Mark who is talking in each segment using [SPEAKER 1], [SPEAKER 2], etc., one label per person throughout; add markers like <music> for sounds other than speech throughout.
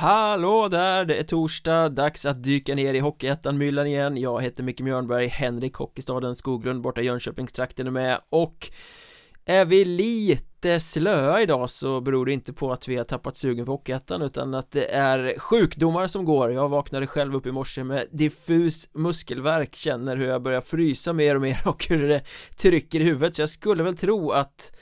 [SPEAKER 1] Hallå där, det är torsdag, dags att dyka ner i Hockeyettan-myllan igen. Jag heter Micke Mjörnberg, Henrik Hockeystaden Skoglund borta i Jönköpingstrakten är med. Och är vi lite slöa idag så beror det inte på att vi har tappat sugen för Hockeyettan utan att det är sjukdomar som går. Jag vaknade själv upp i morse med diffus muskelvärk Känner hur jag börjar frysa mer och mer och hur det trycker i huvudet. Så jag skulle väl tro att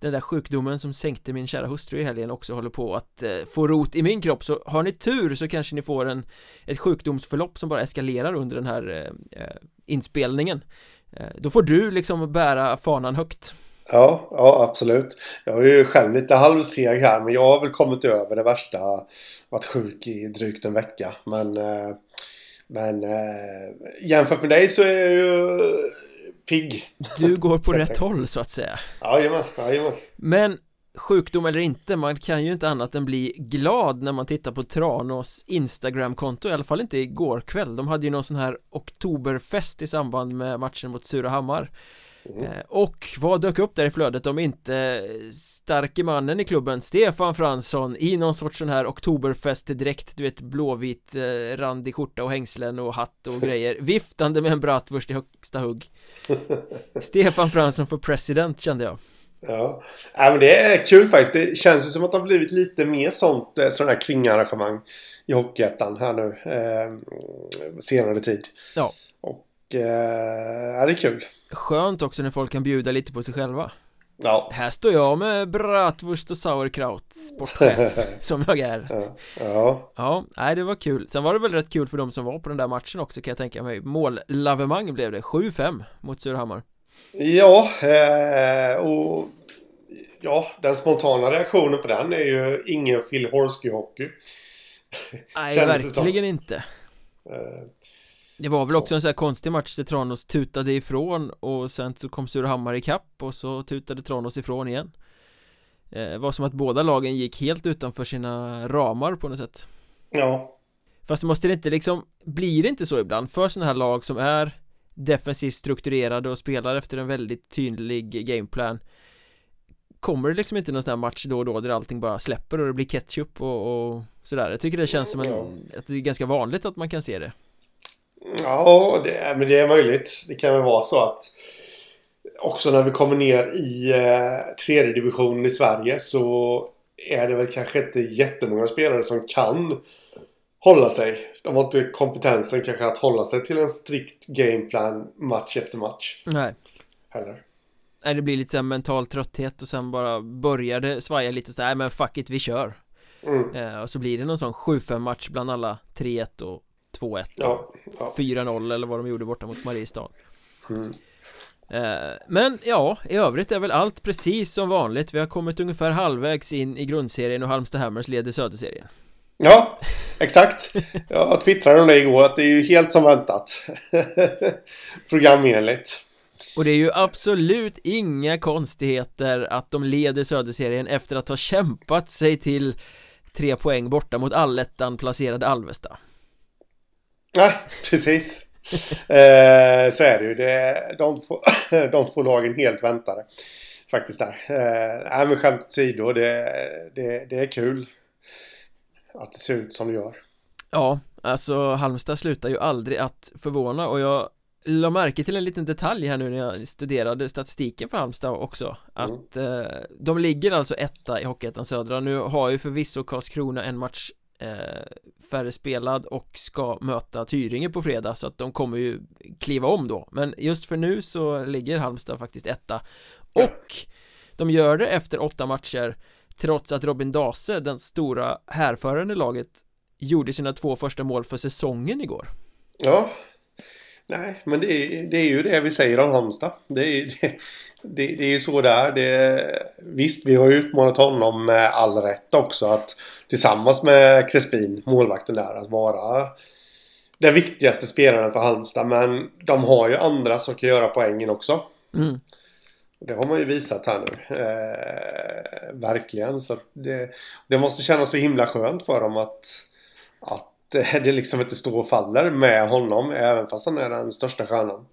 [SPEAKER 1] den där sjukdomen som sänkte min kära hustru i helgen också håller på att eh, få rot i min kropp så har ni tur så kanske ni får en ett sjukdomsförlopp som bara eskalerar under den här eh, eh inspelningen eh, då får du liksom bära fanan högt
[SPEAKER 2] Ja, ja absolut. Jag är ju själv lite halvseg här men jag har väl kommit över det värsta. Varit sjuk i drygt en vecka. Men, eh, men eh, jämfört med dig så är jag ju pigg.
[SPEAKER 1] Du går på <laughs> rätt håll så att säga.
[SPEAKER 2] Jajamän, jajamän.
[SPEAKER 1] Men sjukdom eller inte, man kan ju inte annat än bli glad när man tittar på Tranås Instagramkonto, i alla fall inte igår kväll. De hade ju någon sån här oktoberfest i samband med matchen mot Surahammar. Mm. Eh, och vad dök upp där i flödet om inte starke mannen i klubben Stefan Fransson i någon sorts sån här oktoberfest direkt du vet blåvit eh, randig skjorta och hängslen och hatt och <laughs> grejer viftande med en bratwurst i högsta hugg <laughs> Stefan Fransson för president kände jag
[SPEAKER 2] Ja, men det är kul faktiskt. Det känns ju som att det har blivit lite mer sånt, eh, sådana här kringarrangemang i Hockeyettan här nu eh, senare tid.
[SPEAKER 1] Ja.
[SPEAKER 2] Eh, ja, det är kul.
[SPEAKER 1] Skönt också när folk kan bjuda lite på sig själva
[SPEAKER 2] Ja.
[SPEAKER 1] Här står jag med bratwurst och sauerkraut, sportchef, <laughs> som jag är
[SPEAKER 2] Ja. Ja.
[SPEAKER 1] Ja, nej det var kul Sen var det väl rätt kul för de som var på den där matchen också kan jag tänka mig Mållavemang blev det, 7-5 mot Surahammar
[SPEAKER 2] Ja, eh, och ja, den spontana reaktionen på den är ju ingen Phil Horsky-hockey.
[SPEAKER 1] Nej, verkligen inte
[SPEAKER 2] Eh,
[SPEAKER 1] Det var väl också en sån här konstig match där Tranås tutade ifrån och sen så kom Surahammar i kapp och så tutade Tranås ifrån igen. Eh, Det var som att båda lagen gick helt utanför sina ramar på något sätt.
[SPEAKER 2] Ja.
[SPEAKER 1] Fast måste det inte liksom, blir det inte så ibland för sådana här lag som är defensivt strukturerade och spelar efter en väldigt tydlig gameplan? Kommer det liksom inte någon sån här match då och då där allting bara släpper och det blir ketchup och, och sådär? Jag tycker det känns som en, att det är ganska vanligt att man kan se det
[SPEAKER 2] Ja, det, men det är möjligt. Det kan väl vara så att också när vi kommer ner i eh, tredje divisionen i Sverige så är det väl kanske inte jättemånga spelare som kan hålla sig. De har inte kompetensen kanske att hålla sig till en strikt gameplan match efter match
[SPEAKER 1] Nej
[SPEAKER 2] heller.
[SPEAKER 1] Nej det blir lite såhär mental trötthet och sen bara börjar det svaja lite så här, "Nej, men fuck it, vi kör
[SPEAKER 2] Mm.
[SPEAKER 1] eh, Och så blir det någon sån 7-5 match bland alla 3-1 och 2-1
[SPEAKER 2] Ja, ja.
[SPEAKER 1] 4-0 eller vad de gjorde borta mot Mariestad
[SPEAKER 2] Mm.
[SPEAKER 1] Eh, Men ja, i övrigt är väl allt precis som vanligt Vi har kommit ungefär halvvägs in i grundserien och Halmstad Hammers leder söderserien
[SPEAKER 2] Ja, exakt. Jag twittrade om det igår att det är ju helt som väntat. <laughs> Programenligt.
[SPEAKER 1] Och det är ju absolut inga konstigheter att de leder söderserien efter att ha kämpat sig till tre poäng borta mot allettan placerade Alvesta
[SPEAKER 2] Nej, precis. Eh, så är det ju. Det de, två, <clears throat> de två lagen helt väntade. Faktiskt där. Eh, men skämt åsido. Det, det, det är kul. Att det ser ut som det gör.
[SPEAKER 1] Ja, alltså Halmstad slutar ju aldrig att förvåna och jag la märke till en liten detalj här nu när jag studerade statistiken för Halmstad också att eh, de ligger alltså etta i Hockeyettan Södra nu har ju förvisso Karlskrona en match färre spelad och ska möta Tyringe på fredag så att de kommer ju kliva om då. Men just för nu så ligger Halmstad faktiskt etta. Och de gör det efter åtta matcher trots att Robin Dase, den stora härföraren i laget gjorde sina två första mål för säsongen igår.
[SPEAKER 2] Ja. Nej, men det är, det är ju det vi säger om Halmstad. Det är, det, det, det är ju så där. Det, visst, vi har utmanat honom med all rätt också. Att tillsammans med Crespin, målvakten där, att vara den viktigaste spelaren för Halmstad. Men de har ju andra som kan göra poängen också.
[SPEAKER 1] mm.
[SPEAKER 2] Det har man ju visat här nu. Eh, verkligen. Så det, det måste kännas så himla skönt för dem att, att det liksom inte står och faller med honom. Även fast han är den största stjärnan.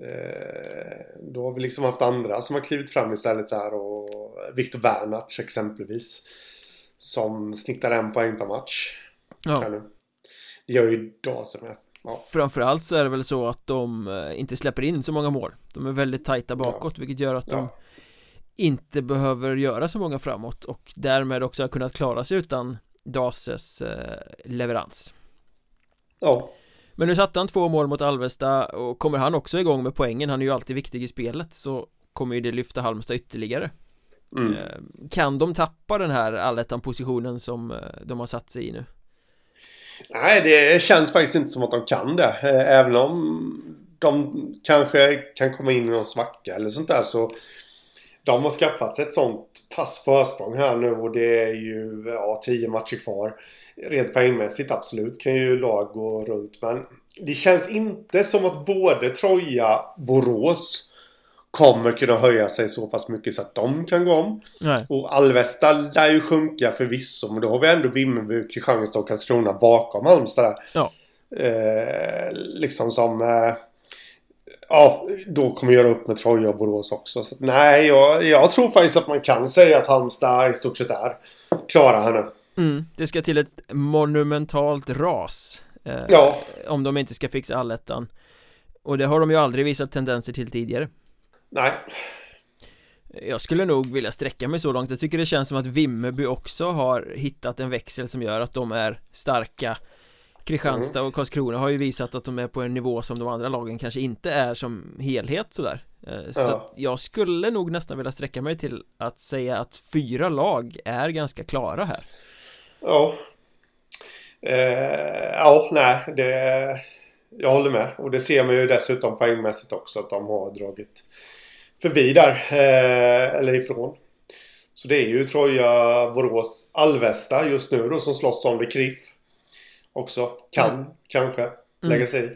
[SPEAKER 2] Eh, då har vi liksom haft andra som har klivit fram istället så här. Och Viktor Wernertz exempelvis. som snittar en poäng per match.
[SPEAKER 1] Ja.
[SPEAKER 2] Det gör ju Dase med.
[SPEAKER 1] Ja. Framförallt så är det väl så att de eh, inte släpper in så många mål De är väldigt tajta bakåt ja. vilket gör att de inte behöver göra så många framåt och därmed också har kunnat klara sig utan Dases eh, leverans
[SPEAKER 2] Ja
[SPEAKER 1] Men nu satte han två mål mot Alvesta och kommer han också igång med poängen, han är ju alltid viktig i spelet så kommer ju det lyfta Halmstad ytterligare mm. Eh, kan de tappa den här allettan-positionen som eh, de har satt sig i nu?
[SPEAKER 2] Nej, det känns faktiskt inte som att de kan det. Även om de kanske kan komma in i någon svacka eller sånt där så de har skaffat sig ett sånt tass försprång här nu och det är ju ja, tio matcher kvar. Rent poängmässigt absolut kan ju lag gå runt men det känns inte som att både Troja, Borås kommer kunna höja sig så pass mycket så att de kan gå om.
[SPEAKER 1] Nej.
[SPEAKER 2] Och Alvesta lär ju sjunka förvisso men då har vi ändå Vimmerby, Kristianstad och Karlskrona bakom Halmstad där.
[SPEAKER 1] Ja.
[SPEAKER 2] Eh, liksom som eh, ja, då kommer göra upp med Troja och Borås också. Så, nej, jag, jag tror faktiskt att man kan säga att Halmstad i stort sett är klara här nu.
[SPEAKER 1] Mm, det ska till ett monumentalt ras. Eh,
[SPEAKER 2] ja.
[SPEAKER 1] Om de inte ska fixa allettan. Och det har de ju aldrig visat tendenser till tidigare.
[SPEAKER 2] Nej.
[SPEAKER 1] Jag skulle nog vilja sträcka mig så långt. Jag tycker det känns som att Vimmerby också har hittat en växel som gör att de är starka Kristianstad mm. och Karlskrona har ju visat att de är på en nivå som de andra lagen kanske inte är som helhet sådär. Eh, Så ja. jag skulle nog nästan vilja sträcka mig till att säga att fyra lag är ganska klara här.
[SPEAKER 2] Ja. Eh, Ja, nej, det Jag håller med. Och det ser man ju dessutom poängmässigt också att de har dragit förbi där eh, eller ifrån. Så det är ju Troja, Borås, Alvesta just nu då som slåss om det KRIF också kan mm. kanske lägga sig i.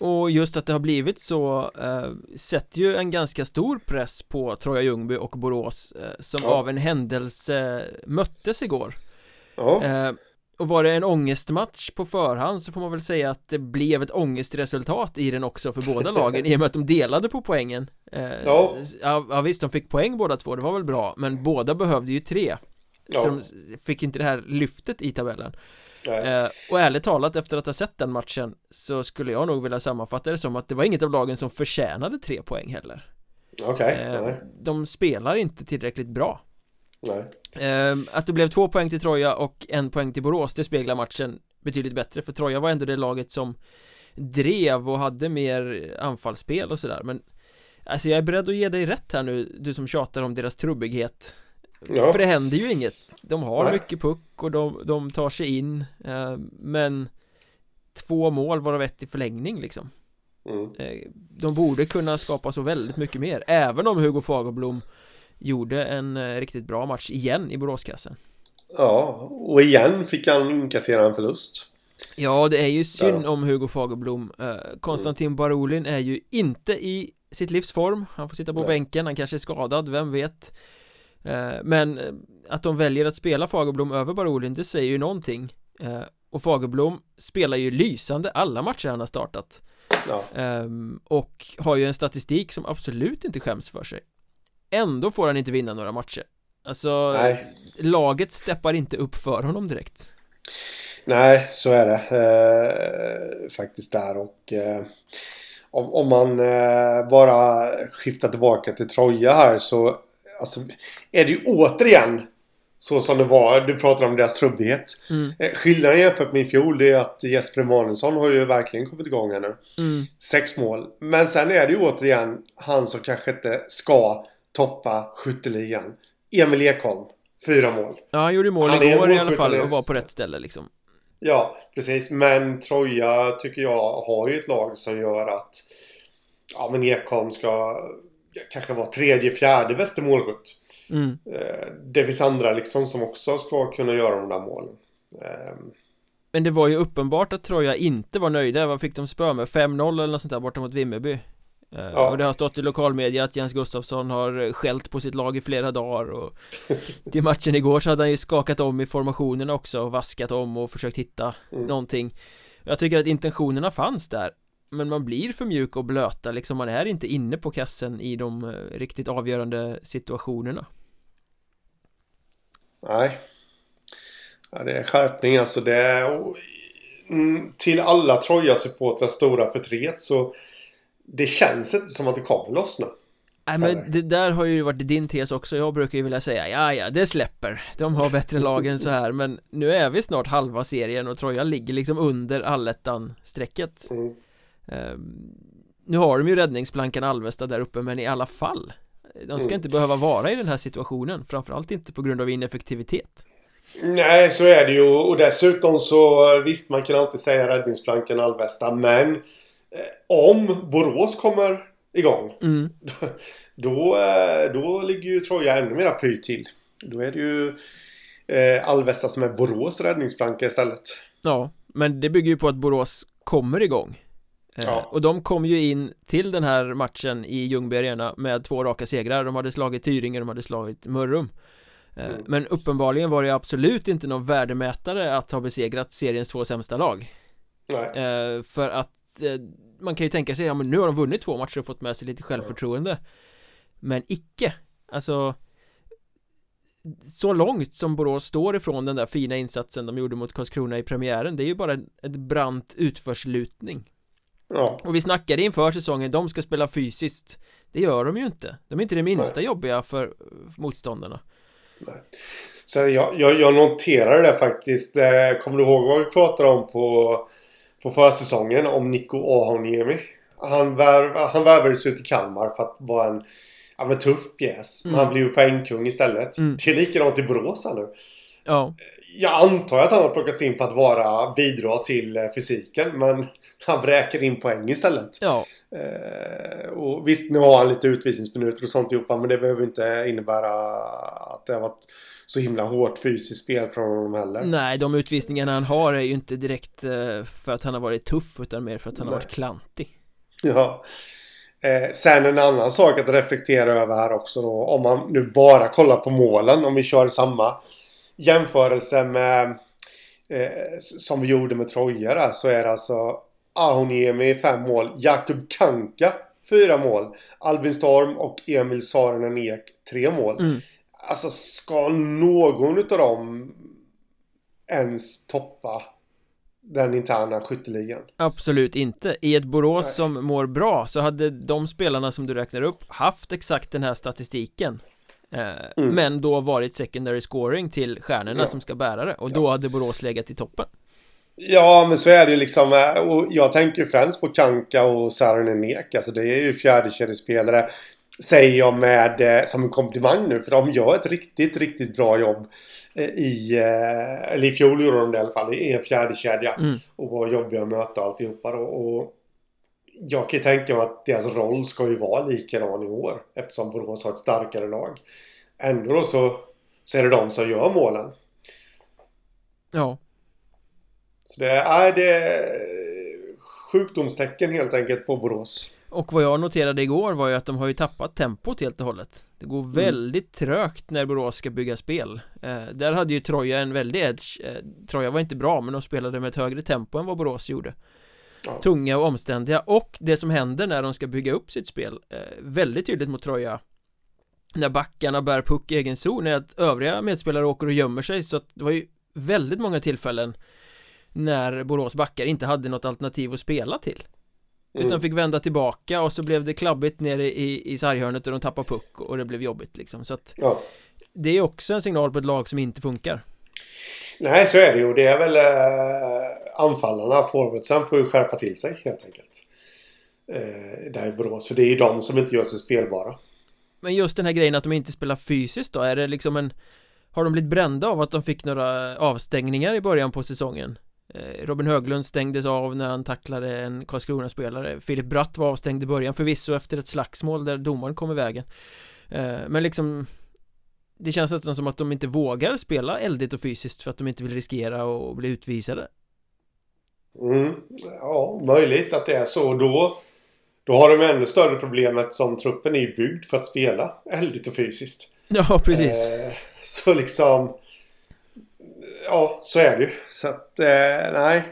[SPEAKER 1] Och just att det har blivit så eh, sätter ju en ganska stor press på Troja Ljungby och Borås eh, som ja. av en händelse möttes igår.
[SPEAKER 2] Ja.
[SPEAKER 1] Eh, och var det en ångestmatch på förhand så får man väl säga att det blev ett ångestresultat i den också för båda lagen i och med att de delade på poängen. Eh, ja. ja visst, de fick poäng båda två, det var väl bra, men båda behövde ju tre. Så de fick inte det här lyftet i tabellen. Eh, och ärligt talat efter att ha sett den matchen så skulle jag nog vilja sammanfatta det som att det var inget av lagen som förtjänade tre poäng heller.
[SPEAKER 2] Okay,
[SPEAKER 1] eh, De spelar inte tillräckligt bra. Eh, att det blev två poäng till Troja och en poäng till Borås det speglar matchen betydligt bättre för Troja var ändå det laget som drev och hade mer anfallsspel och sådär men Alltså jag är beredd att ge dig rätt här nu, du som tjatar om deras trubbighet Ja. För det händer ju inget De har Nej. mycket puck och de, de tar sig in eh, Men Två mål varav ett i förlängning liksom
[SPEAKER 2] mm.
[SPEAKER 1] eh, De borde kunna skapa så väldigt mycket mer Även om Hugo Fagerblom Gjorde en eh, riktigt bra match igen i Boråskassen
[SPEAKER 2] Ja, och igen fick han inkassera en förlust
[SPEAKER 1] Ja, det är ju synd om Hugo Fagerblom eh, Konstantin mm. Barolin är ju inte i sitt livs form Han får sitta på Nej. bänken, han kanske är skadad, vem vet men eh, att de väljer att spela Fagerblom över Barolin det säger ju någonting. Eh, Och Fagerblom spelar ju lysande alla matcher han har startat.
[SPEAKER 2] Ja.
[SPEAKER 1] Ehm, och har ju en statistik som absolut inte skäms för sig. Ändå får han inte vinna några matcher. Alltså
[SPEAKER 2] Nej.
[SPEAKER 1] Laget steppar inte upp för honom direkt.
[SPEAKER 2] Nej, så är det. Eh, Faktiskt där och eh, om, om, man eh, bara skiftar tillbaka till Troja här så Alltså, är det ju återigen så som det var. Du pratar om deras trubbighet.
[SPEAKER 1] Mm.
[SPEAKER 2] Eh, skillnaden jämfört med i fjol är att Jesper Emanuelsson har ju verkligen kommit igång här nu.
[SPEAKER 1] Mm.
[SPEAKER 2] Sex mål. Men sen är det ju återigen han som kanske inte ska toppa skytteligan. Emil Ekholm. Fyra mål.
[SPEAKER 1] Ja, han gjorde mål han igår i alla fall och var på rätt ställe liksom.
[SPEAKER 2] Ja, precis. Men Troja tycker jag har ju ett lag som gör att ja, men Ekholm ska kanske var tredje, fjärde bästa målskytt.
[SPEAKER 1] Mm.
[SPEAKER 2] Eh, det finns andra liksom som också ska kunna göra de där målen. Ehm.
[SPEAKER 1] Men det var ju uppenbart att Troja inte var nöjda, vad fick de spö med? 5-0 eller något sånt där borta mot Vimmerby eh, ja. Och det har stått i lokalmedia att Jens Gustafsson har skällt på sitt lag i flera dagar och <laughs> Till matchen igår så hade han ju skakat om i formationerna också och vaskat om och försökt hitta mm. någonting Jag tycker att intentionerna fanns där men man blir för mjuk och blöta liksom, man är inte inne på kassen i de eh, riktigt avgörande situationerna
[SPEAKER 2] Nej Ja, det är skärpning alltså. Det är, mm, till alla Troja-supportrars stora förtret så det känns inte som att det kommer lossna.
[SPEAKER 1] Nej men det där har ju varit din tes också, jag brukar ju vilja säga ja ja det släpper De har bättre lag än så här men nu är vi snart halva serien och Troja ligger liksom under allettan strecket mm. Um, Nu har de ju räddningsplankan Alvesta där uppe men i alla fall De ska mm. inte behöva vara i den här situationen Framförallt inte på grund av ineffektivitet
[SPEAKER 2] Nej så är det ju och dessutom så visst man kan alltid säga räddningsplankan Alvesta men eh, Om Borås kommer igång. Mm. <laughs> Då, eh, då ligger ju Troja ännu mera pyrt till. Då är det ju eh, Alvesta som är Borås räddningsplanka istället.
[SPEAKER 1] Ja, men det bygger ju på att Borås kommer igång. Eh, ja. Och de kom ju in till den här matchen i Ljungby Arena med två raka segrar. De hade slagit Tyringe, de hade slagit Mörrum. Eh, mm. Men uppenbarligen var det absolut inte någon värdemätare att ha besegrat seriens två sämsta lag. Nej. För att man kan ju tänka sig, ja men nu har de vunnit två matcher och fått med sig lite självförtroende Men icke Alltså Så långt som Borås står ifrån den där fina insatsen de gjorde mot Karlskrona i premiären Det är ju bara ett brant utförslutning Ja. Och vi snackade inför säsongen, de ska spela fysiskt Det gör de ju inte De är inte det minsta Nej. jobbiga för motståndarna
[SPEAKER 2] Nej. Så jag, jag, jag noterade det faktiskt eh, Kommer du ihåg vad vi pratade om på på försäsongen om Niko Ahoniemi. Han, värv, han värvades ut till Kalmar för att vara en ja, men tuff pjäs. Mm. Men han blev ju poängkung istället. Mm. Det är likadant i Borås här nu. Ja. Jag antar att han har plockats in för att vara bidra till eh, fysiken. Men <laughs> han vräker in poäng istället. Ja. Eh, och visst, nu har han lite utvisningsminuter och sånt ihop. Men det behöver inte innebära att det har varit så himla hårt fysiskt spel från honom heller
[SPEAKER 1] Nej, de utvisningarna han har är ju inte direkt eh, för att han har varit tuff utan mer för att han Nej. har varit klantig
[SPEAKER 2] Ja eh, Sen en annan sak att reflektera över här också då Om man nu bara kollar på målen Om vi kör samma jämförelse med eh, Som vi gjorde med Troja där så är det alltså Ahoniemi fem mål Jakub Kanka fyra mål Albin Storm och Emil Saarinen Ek tre mål mm. Alltså ska någon utav dem ens toppa den interna skytteligan?
[SPEAKER 1] Absolut inte. I ett Borås Nej. som mår bra så hade de spelarna som du räknar upp haft exakt den här statistiken mm. Men då varit secondary scoring till stjärnorna ja. som ska bära det och då ja. hade Borås legat i toppen
[SPEAKER 2] Ja men så är det ju liksom eh, och jag tänker ju främst på Kanka och Saarinen Ek Alltså det är ju fjärdekedjespelare Säger jag med, eh, som en komplimang nu för de gör ett riktigt, riktigt bra jobb eh, i, eh, eller i fjol gjorde de det i alla fall, i en fjärde kedja mm. Och var jobbiga att möta alltihopa då. Och jag kan ju tänka mig att deras roll ska ju vara likadan i år eftersom Borås har ett starkare lag. Ändå då så, så är det de som gör målen.
[SPEAKER 1] Ja.
[SPEAKER 2] Så det är, det är sjukdomstecken helt enkelt på Borås.
[SPEAKER 1] Och vad jag noterade igår var ju att de har ju tappat tempot helt och hållet Det går mm. väldigt trögt när Borås ska bygga spel eh, Där hade ju Troja en väldig edge eh, Troja var inte bra men de spelade med ett högre tempo än vad Borås gjorde. Tunga och omständiga och det som händer när de ska bygga upp sitt spel eh, Väldigt tydligt mot Troja. När backarna bär puck i egen zon är att övriga medspelare åker och gömmer sig så att det var ju väldigt många tillfällen När Borås backar inte hade något alternativ att spela till. Mm. Utan fick vända tillbaka och så blev det klabbigt nere i, i sarghörnet och de tappade puck och det blev jobbigt liksom. Så att ja. Det är också en signal på ett lag som inte funkar
[SPEAKER 2] Nej så är det ju. Det är väl eh, anfallarna, forwardsen får ju skärpa till sig helt enkelt. Eh, Där i Borås, för det är ju de som inte gör sig spelbara.
[SPEAKER 1] Men just den här grejen att de inte spelar fysiskt då, är det liksom en Har de blivit brända av att de fick några avstängningar i början på säsongen? Eh, Robin Höglund stängdes av när han tacklade en Karlskrona-spelare. Filip Bratt var avstängd i början förvisso efter ett slagsmål där domaren kom i vägen. Eh, men liksom det känns nästan som att de inte vågar spela eldigt och fysiskt för att de inte vill riskera att bli utvisade
[SPEAKER 2] mm, Ja, möjligt att det är så då Då har de ännu större problem eftersom truppen är byggd för att spela eldigt och fysiskt
[SPEAKER 1] Ja, precis eh,
[SPEAKER 2] Så liksom ja, så är det ju. Så att, eh, nej.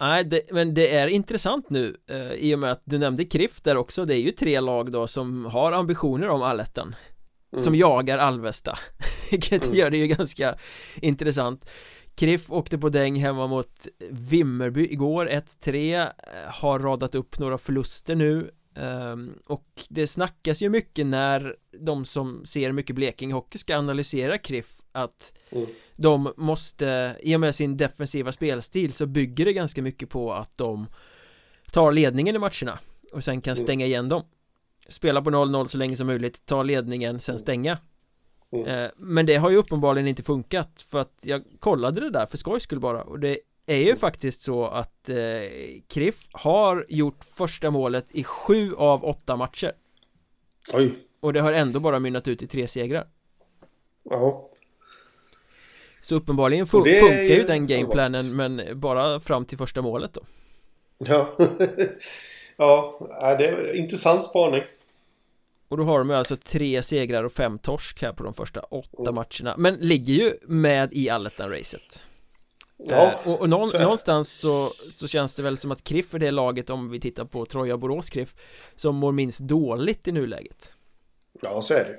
[SPEAKER 1] Nej, det, men det är intressant nu eh, i och med att du nämnde Krift där också. Det är ju tre lag då som har ambitioner om allettan. Mm. som jagar Alvesta <laughs> vilket mm. gör det ju ganska intressant Kriff åkte på däng hemma mot Vimmerby igår 1-3 eh, Har radat upp några förluster nu um, Och det snackas ju mycket när de som ser mycket Blekinge-hockey ska analysera Kriff Att mm. de måste, i och med sin defensiva spelstil så bygger det ganska mycket på att de tar ledningen i matcherna och sen kan mm. stänga igen dem Spela på 0-0 så länge som möjligt, ta ledningen, sen stänga. Mm. Eh, men det har ju uppenbarligen inte funkat för att jag kollade det där för skojs skull bara och det är ju mm. faktiskt så att eh, Kriff har gjort första målet i sju av åtta matcher.
[SPEAKER 2] Oj.
[SPEAKER 1] Och det har ändå bara mynnat ut i tre segrar.
[SPEAKER 2] Ja.
[SPEAKER 1] Så uppenbarligen fun funkar ju den gameplanen men bara fram till första målet då.
[SPEAKER 2] Ja. <laughs> Ja, det är intressant spaning
[SPEAKER 1] och då har de ju alltså tre segrar och fem torsk här på de första åtta mm. matcherna. Men ligger ju med i allettan-racet. Ja, eh, och, och någon, så någonstans så, så känns det väl som att Kriff är det laget om vi tittar på Troja Borås Kriff Som mår minst dåligt i nuläget.
[SPEAKER 2] Ja, så är det.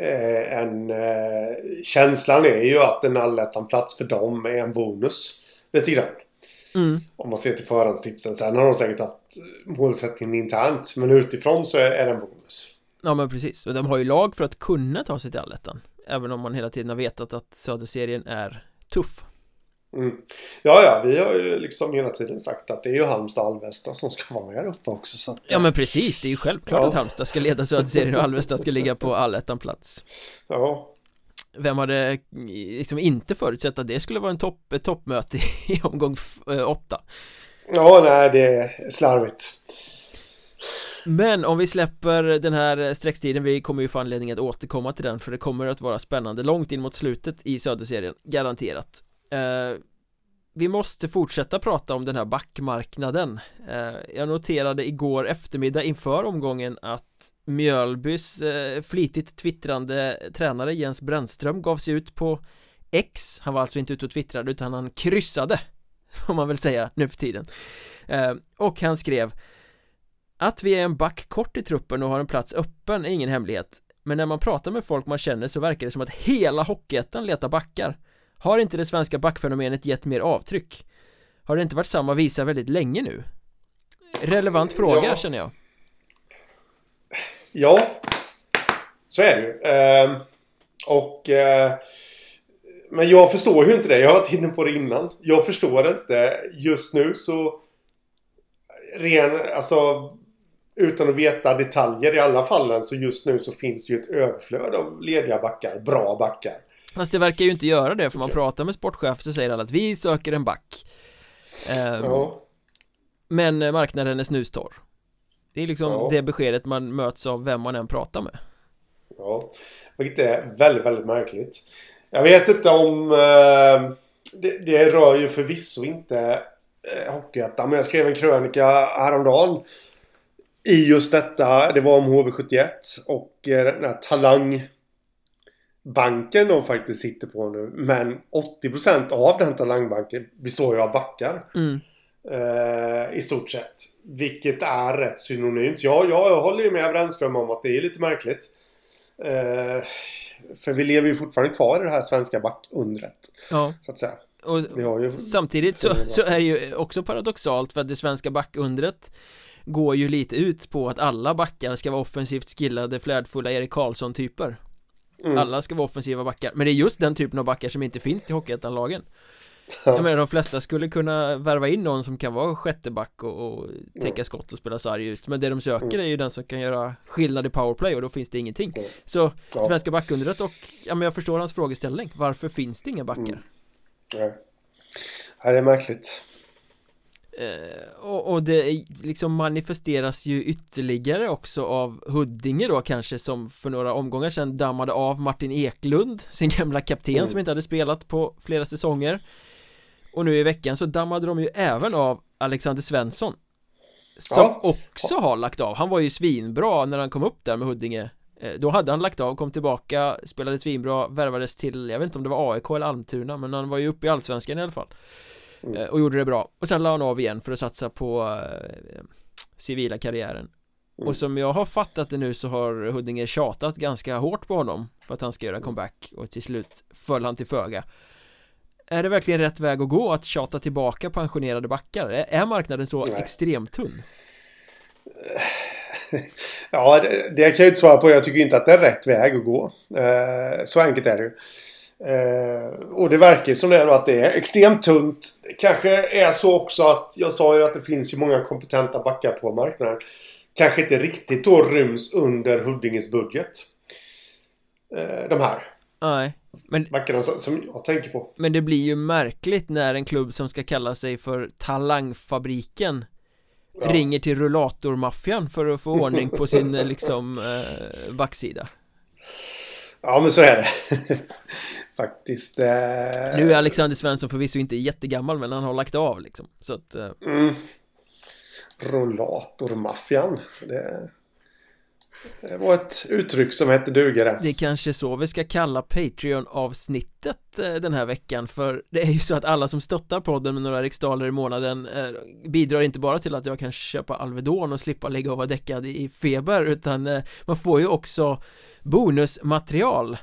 [SPEAKER 2] Eh, en, eh, Känslan är ju att en allettan-plats för dem är en bonus. Lite grann Mm. Om man ser till förhandstipsen. Sen har de säkert haft målsättningen internt. Men utifrån så är det en bonus.
[SPEAKER 1] Ja men precis. Och de har ju lag för att kunna ta sig till allettan. Även om man hela tiden har vetat att söderserien är tuff.
[SPEAKER 2] Mm. Ja, ja, vi har ju liksom hela tiden sagt att det är ju Halmstad och Alvesta som ska vara med uppe också. Så att,
[SPEAKER 1] ja, men precis. Det är ju självklart ja. att Halmstad ska leda söderserien och Alvesta ska ligga på allettan plats.
[SPEAKER 2] Ja,
[SPEAKER 1] vem hade liksom inte förutsett att det skulle vara en topp, ett toppmöte <laughs> i omgång eh, åtta?
[SPEAKER 2] Ja, nej, det är slarvigt.
[SPEAKER 1] Men om vi släpper den här streckstiden, vi kommer ju få anledning att återkomma till den för det kommer att vara spännande långt in mot slutet i Söderserien, garanterat. Vi måste fortsätta prata om den här backmarknaden. Eh, jag noterade igår eftermiddag inför omgången att Mjölbys eh, flitigt twittrande tränare Jens Brännström gav sig ut på X. Han var alltså inte ute och twittrade utan han kryssade <laughs> Får man väl säga nu för tiden. Eh, och han skrev Att vi är en back kort i truppen och har en plats öppen är ingen hemlighet. Men när man pratar med folk man känner så verkar det som att hela Hockeyettan letar backar. Har inte det svenska backfenomenet gett mer avtryck? Har det inte varit samma visa väldigt länge nu? Relevant fråga ja. känner jag
[SPEAKER 2] Ja, så är det ju. Eh, och... Eh, men jag förstår ju inte det. Jag har varit inne på det innan. Jag förstår inte. Just nu så... Ren, alltså... Utan att veta detaljer i alla fallen så just nu så finns det ju ett överflöd av lediga backar. Bra backar.
[SPEAKER 1] Fast det verkar ju inte göra det för man pratar med sportchef så säger alla att vi söker en back. Eh, ja. Men marknaden är snustorr. Det är liksom ja. det beskedet man möts av vem man än pratar med
[SPEAKER 2] Ja, vilket är väldigt, väldigt märkligt Jag vet inte om eh, det, det rör ju förvisso inte eh, Hockeyettan men jag skrev en krönika häromdagen i just detta, det var om HV71 och eh, den här talangbanken de faktiskt sitter på nu. Men 80% av den talangbanken består ju av backar. Mm. Eh, I stort sett. Vilket är rätt synonymt. Ja, ja jag håller ju med Brännström om att det är lite märkligt. Eh, för vi lever ju fortfarande kvar i det här svenska backundret. Ja. Så att säga.
[SPEAKER 1] Och samtidigt så, så är det ju också paradoxalt för att det svenska backundret går ju lite ut på att alla backar ska vara offensivt skillade, flärdfulla Erik Karlsson-typer. Mm. Alla ska vara offensiva backar, men det är just den typen av backar som inte finns till Hockeyettan-lagen. Jag menar de flesta skulle kunna värva in någon som kan vara sjätteback och, och täcka mm. skott och spela sarg ut Men det de söker mm. är ju den som kan göra skillnad i powerplay och då finns det ingenting mm. Så ja. svenska backundret och, ja men jag förstår hans frågeställning Varför finns det inga backar? Mm.
[SPEAKER 2] Nej. Ja, det är märkligt
[SPEAKER 1] och, och, det liksom manifesteras ju ytterligare också av Huddinge då kanske som för några omgångar sedan dammade av Martin Eklund <laughs> sin gamla kapten mm. som inte hade spelat på flera säsonger och nu i veckan så dammade de ju även av Alexander Svensson Som ja. också har lagt av Han var ju svinbra när han kom upp där med Huddinge eh, Då hade han lagt av, kom tillbaka, spelade svinbra, värvades till, jag vet inte om det var AIK eller Almtuna Men han var ju uppe i Allsvenskan i alla fall mm. Och gjorde det bra Och sen la han av igen för att satsa på eh, civila karriären mm. Och som jag har fattat det nu så har Huddinge tjatat ganska hårt på honom För att han ska göra comeback och till slut föll han till föga Är det verkligen rätt väg att gå att tjata tillbaka pensionerade backar? Är marknaden så Nej. extremt tunn? <laughs>
[SPEAKER 2] Ja, det, det, kan jag inte svara på. Jag tycker inte att det är rätt väg att gå. Eh, så enkelt är det ju. Eh, och det verkar som det är att det är extremt tunt. Kanske är så också att jag sa ju att det finns ju många kompetenta backar på marknaden. Kanske inte riktigt då ryms under Huddinges budget. Eh, de här.
[SPEAKER 1] Nej.
[SPEAKER 2] Men, backarna som jag tänker på.
[SPEAKER 1] Men det blir ju märkligt när en klubb som ska kalla sig för Talangfabriken ja. ringer till rullatormaffian för att få ordning på sin liksom eh, backsida.
[SPEAKER 2] Ja men så är det. <laughs> Faktiskt eh...
[SPEAKER 1] Nu är Alexander Svensson förvisso inte jättegammal men han har lagt av liksom. Så att eh... mm.
[SPEAKER 2] Rollatormaffian. Det det var ett uttryck som hette dugare.
[SPEAKER 1] Det är kanske så vi ska kalla Patreon-avsnittet eh, den här veckan För det är ju så att alla som stöttar podden med några riksdaler i månaden eh, Bidrar inte bara till att jag kan köpa Alvedon och slippa ligga och vara däckad i feber Utan eh, man får ju också bonusmaterial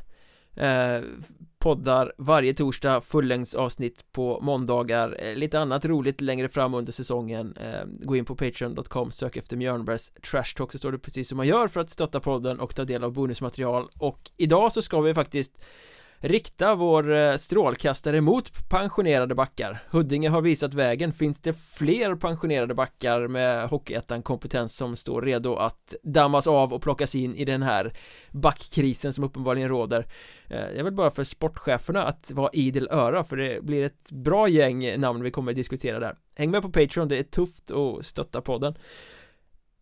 [SPEAKER 1] poddar varje torsdag fullängdsavsnitt på måndagar eh, lite annat roligt längre fram under säsongen eh, gå in på patreon.com sök efter Mjörnbergs trash talk så står det precis som man gör för att stötta podden och ta del av bonusmaterial. Och idag så ska vi faktiskt rikta vår eh, strålkastare mot pensionerade backar. Huddinge har visat vägen, finns det fler pensionerade backar med Hockeyettan kompetens som står redo att dammas av och plockas in i den här backkrisen som uppenbarligen råder? Eh, jag vill bara för sportcheferna att vara idel öra för det blir ett bra gäng namn vi kommer att diskutera där. Häng med på Patreon, det är tufft att stötta podden.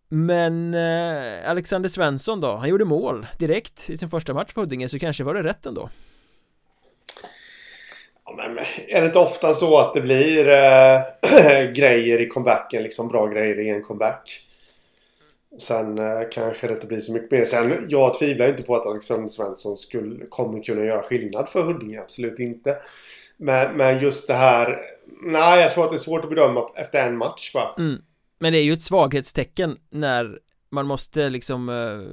[SPEAKER 1] Men eh, Alexander Svensson då, han gjorde mål direkt i sin första match för Huddinge så kanske var det rätt ändå
[SPEAKER 2] men är det inte ofta så att det blir äh, <clears throat> grejer i comebacken, liksom bra grejer i en comeback? Sen äh, kanske det inte blir så mycket mer. Sen, jag tvivlar inte på att Alexander Svensson skulle, kommer kunna göra skillnad för Huddinge. Absolut inte. Men, men just det här... Nej, jag tror att det är svårt att bedöma efter en match bara.
[SPEAKER 1] Mm. Men det är ju ett svaghetstecken när man måste liksom uh,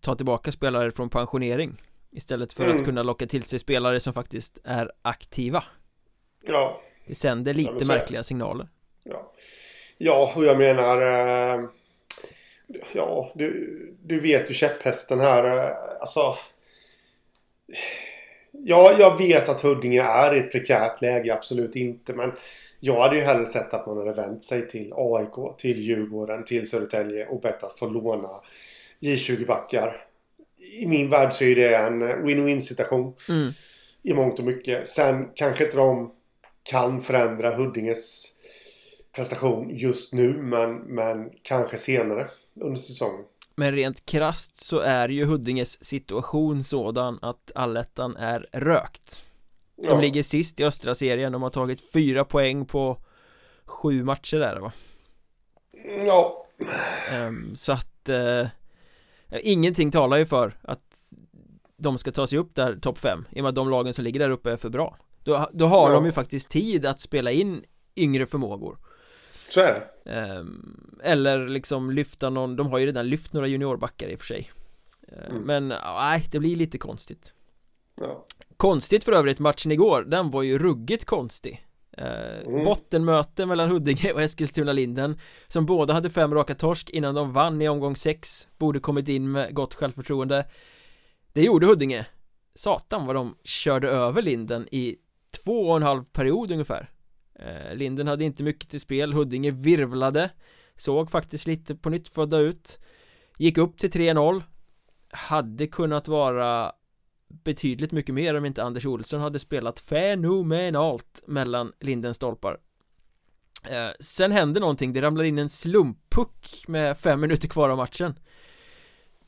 [SPEAKER 1] ta tillbaka spelare från pensionering Istället för mm. att kunna locka till sig spelare som faktiskt är aktiva.
[SPEAKER 2] Ja.
[SPEAKER 1] Det sänder lite ja, märkliga signaler.
[SPEAKER 2] Ja. Ja, och jag menar eh, Ja, du, du vet ju käpphästen här eh, Alltså Ja, jag vet att Huddinge är i ett prekärt läge, absolut inte. Men jag hade ju hellre sett att man hade vänt sig till AIK, till Djurgården, till Södertälje och bett att få låna J20-backar i min värld så är det en win-win situation. Mm. I mångt och mycket. Sen kanske inte de kan förändra Huddinges prestation just nu men, men kanske senare under säsongen.
[SPEAKER 1] Men rent krast så är ju Huddinges situation sådan att allettan är rökt. De ja. ligger sist i östra serien, de har tagit fyra poäng på sju matcher där va?
[SPEAKER 2] Ja.
[SPEAKER 1] Um, så att uh, Ingenting talar ju för att de ska ta sig upp där topp 5 i och med att de lagen som ligger där uppe är för bra Då, då har ja. de ju faktiskt tid att spela in yngre förmågor
[SPEAKER 2] Så är det
[SPEAKER 1] um, Eller liksom lyfta någon, de har ju redan lyft några juniorbackar i och för sig uh, mm. Men nej, det blir lite konstigt ja. Konstigt för övrigt matchen igår, den var ju ruggigt konstig mm. Bottenmöte mellan Huddinge och Eskilstuna-Linden Som båda hade fem raka torsk innan de vann i omgång sex. Borde kommit in med gott självförtroende. Det gjorde Huddinge. Satan vad de körde över Linden i två och en halv period ungefär. Eh, Linden hade inte mycket till spel, Huddinge virvlade. Såg faktiskt lite på nytt födda ut. Gick upp till 3-0 Hade kunnat vara betydligt mycket mer om inte Anders Olsson hade spelat fenomenalt mellan Lindens stolpar eh, Sen händer någonting, det ramlar in en slumppuck med fem minuter kvar av matchen.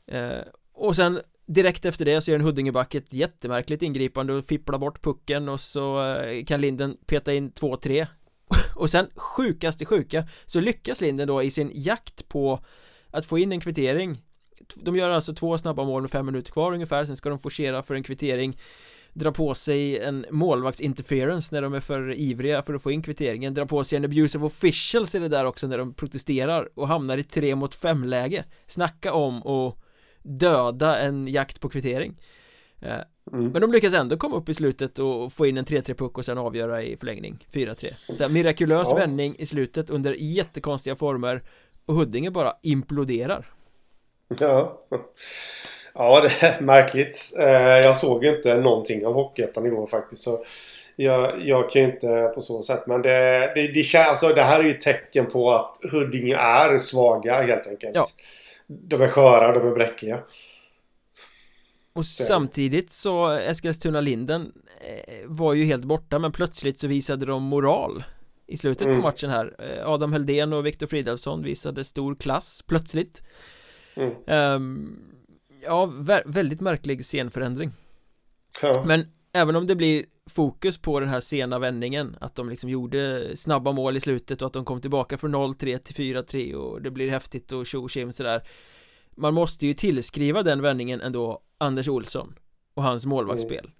[SPEAKER 1] Eh, Och sen direkt efter det så gör en Huddingeback ett jättemärkligt ingripande och fipplar bort pucken och så eh, kan Linden peta in 2-3 <laughs> och sen sjukast i sjuka så lyckas Linden då i sin jakt på att få in en kvittering de gör alltså två snabba mål med fem minuter kvar ungefär Sen ska de forcera för en kvittering drar på sig en målvaktsinterference när de är för ivriga för att få in kvitteringen drar på sig en abuse of officials är det där också när de protesterar och hamnar i tre mot fem läge snacka om och döda en jakt på kvittering eh, mm. Men de lyckas ändå komma upp i slutet och få in en 3-3 puck och sen avgöra i förlängning 4-3 Så mirakulös ja. vändning i slutet under jättekonstiga former och Huddinge bara imploderar <laughs>
[SPEAKER 2] Ja Ja, det är märkligt. Eh, jag såg inte någonting av Hockeyettan igår faktiskt. Så jag, jag kan ju inte på så sätt. Men det, det, det, alltså, det här är ju ett tecken på att Huddinge är svaga helt enkelt. Ja. De är sköra, de är bräckliga.
[SPEAKER 1] Och så. samtidigt så Eskilstuna-Linden eh, var ju helt borta men plötsligt så visade de moral i slutet mm. på matchen här eh, Adam Heldén och Viktor Fridolfsson visade stor klass plötsligt mm. um, Ja, vä väldigt märklig scenförändring ja. Men även om det blir fokus på den här sena vändningen Att de liksom gjorde snabba mål i slutet och att de kom tillbaka från 0-3 till 4-3 och det blir häftigt och tjo och sådär Man måste ju tillskriva den vändningen ändå Anders Olsson och hans målvaktsspel mm.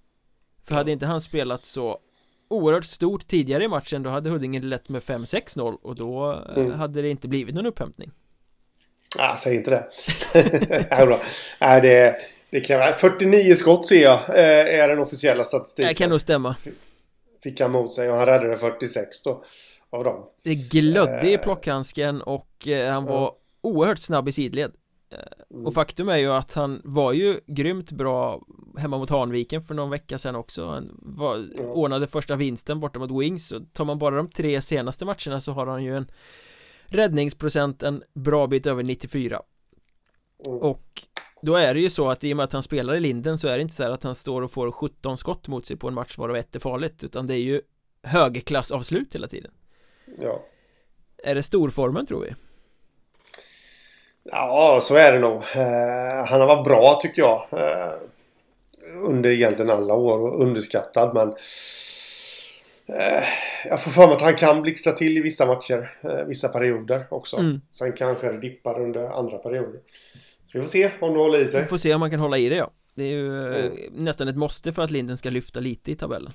[SPEAKER 1] För hade inte han spelat så oerhört stort tidigare i matchen då hade Huddinge lett med 5-6-0 och då eh, mm. hade det inte blivit någon upphämtning
[SPEAKER 2] Ah, säg inte det. <laughs> Nej, det, det kan 49 skott ser jag eh, är den officiella statistiken.
[SPEAKER 1] Det kan nog stämma.
[SPEAKER 2] Fick han mot sig och han räddade 46 då. Av dem.
[SPEAKER 1] Det glödde i eh. plockhandsken och eh, han var oerhört snabb i sidled. Mm. Och faktum är ju att han var ju grymt bra hemma mot Hanviken för någon vecka sedan också Han var, mm. ordnade första vinsten borta mot Wings och tar man bara de tre senaste matcherna så har han ju en Räddningsprocent en bra bit över 94 mm. Och då är det ju så att i och med att han spelar i Linden så är det inte så här att han står och får 17 skott mot sig på en match varav ett är farligt utan det är ju högklassavslut hela tiden
[SPEAKER 2] Ja
[SPEAKER 1] Är det storformen tror vi?
[SPEAKER 2] Ja, så är det nog. Eh, han har varit bra tycker jag. Eh, under egentligen alla år och underskattad men jag får för mig att han kan blixtra till i vissa matcher. Eh, vissa perioder också. Mm. Sen kanske det dippar under andra perioder. Så vi får se om det håller i sig.
[SPEAKER 1] Vi får se om man kan hålla i det ja. Det är ju eh, mm. nästan ett måste för att Linden ska lyfta lite i tabellen.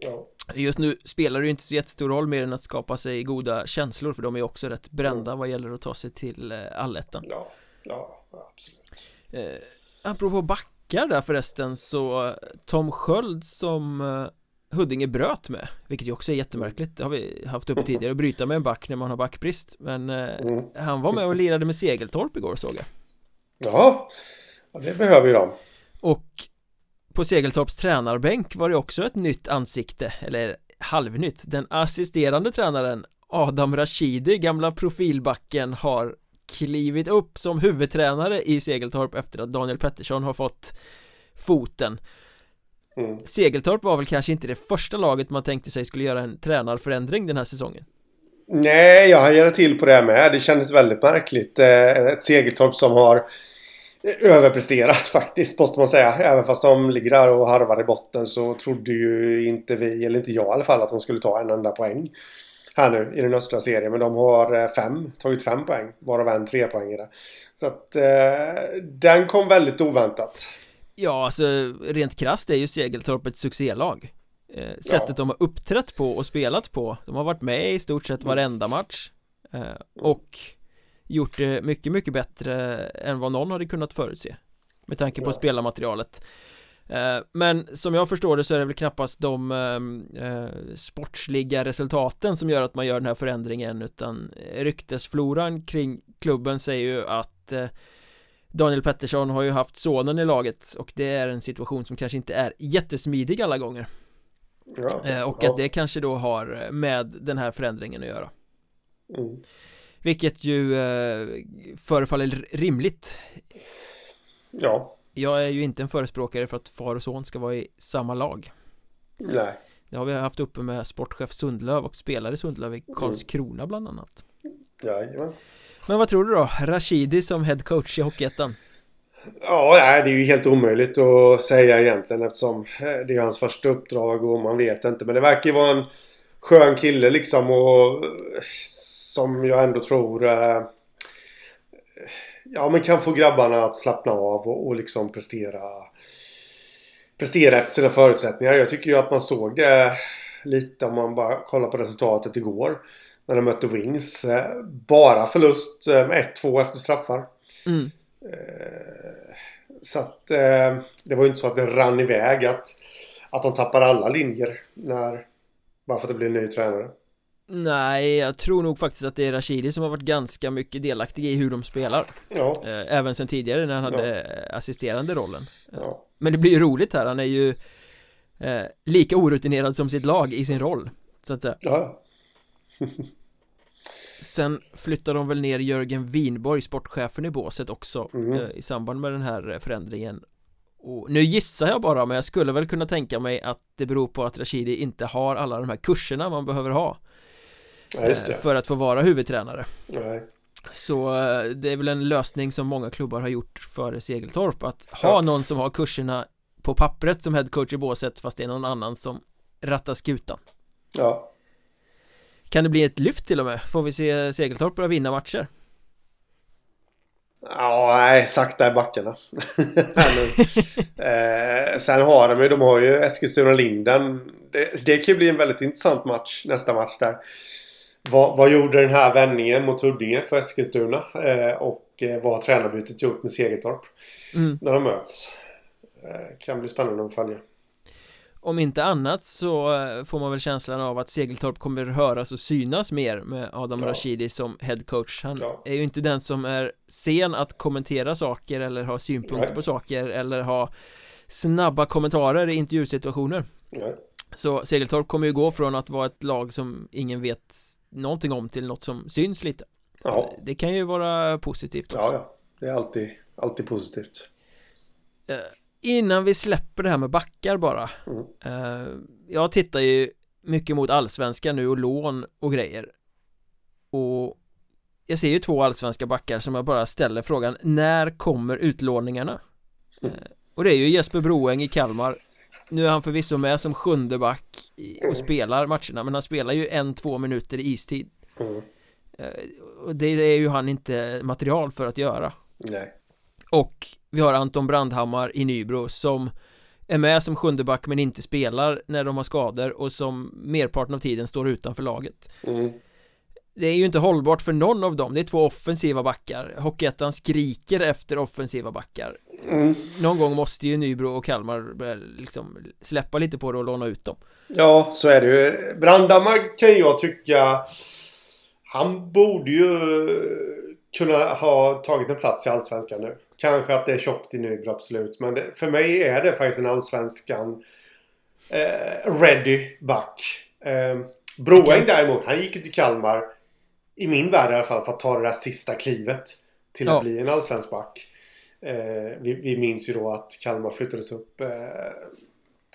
[SPEAKER 1] Ja. Just nu spelar det ju inte så jättestor roll mer än att skapa sig goda känslor för de är också rätt brända mm. vad gäller att ta sig till allettan.
[SPEAKER 2] Ja, ja absolut.
[SPEAKER 1] Eh, apropå backar där förresten så Tom Sköld som Huddinge bröt med Vilket ju också är jättemärkligt. Det har vi haft uppe tidigare Att bryta med en back när man har backbrist. Men eh, mm. han var med och lirade med Segeltorp igår såg jag.
[SPEAKER 2] Ja Det behöver ju de.
[SPEAKER 1] Och På Segeltorps tränarbänk var det också ett nytt ansikte Eller halvnytt. Den assisterande tränaren Adam Rashidi, gamla profilbacken har klivit upp som huvudtränare i Segeltorp efter att Daniel Pettersson har fått foten Mm. Segeltorp var väl kanske inte det första laget man tänkte sig skulle göra en tränarförändring den här säsongen
[SPEAKER 2] Nej, jag hajade till på det med. Det kändes väldigt märkligt. Eh, ett Segeltorp som har överpresterat <laughs> faktiskt, måste man säga. Även fast de ligger där och harvar i botten så trodde ju inte vi, eller inte jag i alla fall, att de skulle ta en enda poäng här nu i den östra serien. Men de har eh, fem, tagit fem poäng, varav en trepoängare. Så att eh, den kom väldigt oväntat.
[SPEAKER 1] Ja, alltså rent krasst är ju Segeltorp ett succélag eh, Sättet ja. de har uppträtt på och spelat på De har varit med i stort sett varenda match eh, Och gjort det mycket, mycket bättre än vad någon hade kunnat förutse Med tanke på ja. spelarmaterialet eh, Men som jag förstår det så är det väl knappast de eh, eh, sportsliga resultaten som gör att man gör den här förändringen utan ryktesfloran kring klubben säger ju att Daniel Pettersson har ju haft sonen i laget och det är en situation som kanske inte är jättesmidig alla gånger. Ja, eh, Och ja. att det kanske då har med den här förändringen att göra. Mm. Vilket ju eh, förefaller rimligt.
[SPEAKER 2] Ja.
[SPEAKER 1] Jag är ju inte en förespråkare för att far och son ska vara i samma lag.
[SPEAKER 2] Nej.
[SPEAKER 1] Det har vi haft uppe med sportchef Sundlöv och spelare Sundlöv i Karlskrona mm. bland annat.
[SPEAKER 2] Jajamän
[SPEAKER 1] men vad tror du då? Rashidi som headcoach i Hockeyettan?
[SPEAKER 2] Ja, det är ju helt omöjligt att säga egentligen eftersom eh, det är hans första uppdrag och man vet inte. Men det verkar ju vara en skön kille liksom och eh, som jag ändå tror eh, ja, men kan få grabbarna att slappna av och, och liksom prestera prestera efter sina förutsättningar. Jag tycker ju att man såg det lite om man bara kollar på resultatet igår. När de mötte Wings. Eh, bara förlust eh, med 1-2 efter straffar.
[SPEAKER 1] Mm.
[SPEAKER 2] Så att det var ju inte så att det rann iväg att, att de tappar alla linjer när, bara för att det blir en ny tränare.
[SPEAKER 1] Nej, jag tror nog faktiskt att det är Rashidi som har varit ganska mycket delaktig i hur de spelar
[SPEAKER 2] Ja.
[SPEAKER 1] Även sen tidigare när han hade assisterande rollen
[SPEAKER 2] Ja.
[SPEAKER 1] Men det blir ju roligt här, han är ju eh, lika orutinerad som sitt lag i sin roll Så att säga
[SPEAKER 2] ja. <laughs>
[SPEAKER 1] Sen flyttar de väl ner Jörgen Winborg, sportchefen i båset också
[SPEAKER 2] Mm.
[SPEAKER 1] eh, I samband med den här eh, förändringen och nu gissar jag bara, men jag skulle väl kunna tänka mig att det beror på att Rashidi inte har alla de här kurserna man behöver ha
[SPEAKER 2] ja,
[SPEAKER 1] eh. För att få vara huvudtränare
[SPEAKER 2] Nej.
[SPEAKER 1] Så det är väl en lösning som många klubbar har gjort före Segeltorp Att ha
[SPEAKER 2] Ja.
[SPEAKER 1] någon som har kurserna på pappret som headcoach i båset fast det är någon annan som rattar skutan
[SPEAKER 2] Ja.
[SPEAKER 1] Kan det bli ett lyft till och med? Får vi se Segeltorp börja vinna matcher?
[SPEAKER 2] Ja, nej, sakta i backarna. <laughs> Eh, sen har de ju, de har ju Eskilstuna-Linden. Det, det kan ju bli en väldigt intressant match, nästa match där. Vad, vad gjorde den här vändningen mot Huddinge för Eskilstuna? Eh, och eh, vad har tränarbytet gjort med Segertorp?
[SPEAKER 1] Mm.
[SPEAKER 2] När de möts. Eh, kan bli spännande att följa.
[SPEAKER 1] Om inte annat så eh, får man väl känslan av att Segeltorp kommer höras och synas mer med Adam
[SPEAKER 2] Ja.
[SPEAKER 1] Rashidi som headcoach Han
[SPEAKER 2] Ja.
[SPEAKER 1] är ju inte den som är sen att kommentera saker eller ha synpunkter
[SPEAKER 2] Nej.
[SPEAKER 1] på saker eller ha snabba kommentarer i intervjusituationer
[SPEAKER 2] Nej.
[SPEAKER 1] Så Segeltorp kommer ju gå från att vara ett lag som ingen vet någonting om till något som syns lite
[SPEAKER 2] Ja.
[SPEAKER 1] Det kan ju vara positivt också
[SPEAKER 2] Ja, ja. Det är alltid, alltid positivt.
[SPEAKER 1] Innan vi släpper det här med backar bara
[SPEAKER 2] Mm.
[SPEAKER 1] eh, Jag tittar ju mycket mot allsvenskan nu och lån och grejer Och Jag ser ju två allsvenska backar som jag bara ställer frågan När kommer utlåningarna?
[SPEAKER 2] Mm.
[SPEAKER 1] Eh, Och det är ju Jesper Broeng i Kalmar Nu är han förvisso med som sjunde back och spelar matcherna Men han spelar ju en, två minuter i istid
[SPEAKER 2] Mm.
[SPEAKER 1] Eh, Och det är ju han inte material för att göra
[SPEAKER 2] Nej.
[SPEAKER 1] Och vi har Anton Brandhammar i Nybro som är med som sjunde back men inte spelar när de har skador och som merparten av tiden står utanför laget.
[SPEAKER 2] Mm.
[SPEAKER 1] Det är ju inte hållbart för någon av dem, det är två offensiva backar. Hockeyettan skriker efter offensiva backar.
[SPEAKER 2] Mm.
[SPEAKER 1] Någon gång måste ju Nybro och Kalmar börja liksom släppa lite på det och låna ut dem.
[SPEAKER 2] Ja, så är det ju. Brandhammar kan jag tycka... Han borde ju kunna ha tagit en plats i Allsvenskan nu. Kanske att det är tjockt i Nybro, absolut. Men det, för mig är det faktiskt en Allsvenskan eh, ready back. Eh, Broeng däremot, han gick ju till Kalmar. I min värld i alla fall, för att ta det där sista klivet. Till
[SPEAKER 1] Ja.
[SPEAKER 2] att bli en allsvensk back. Eh, vi, vi minns ju då att Kalmar flyttades upp eh,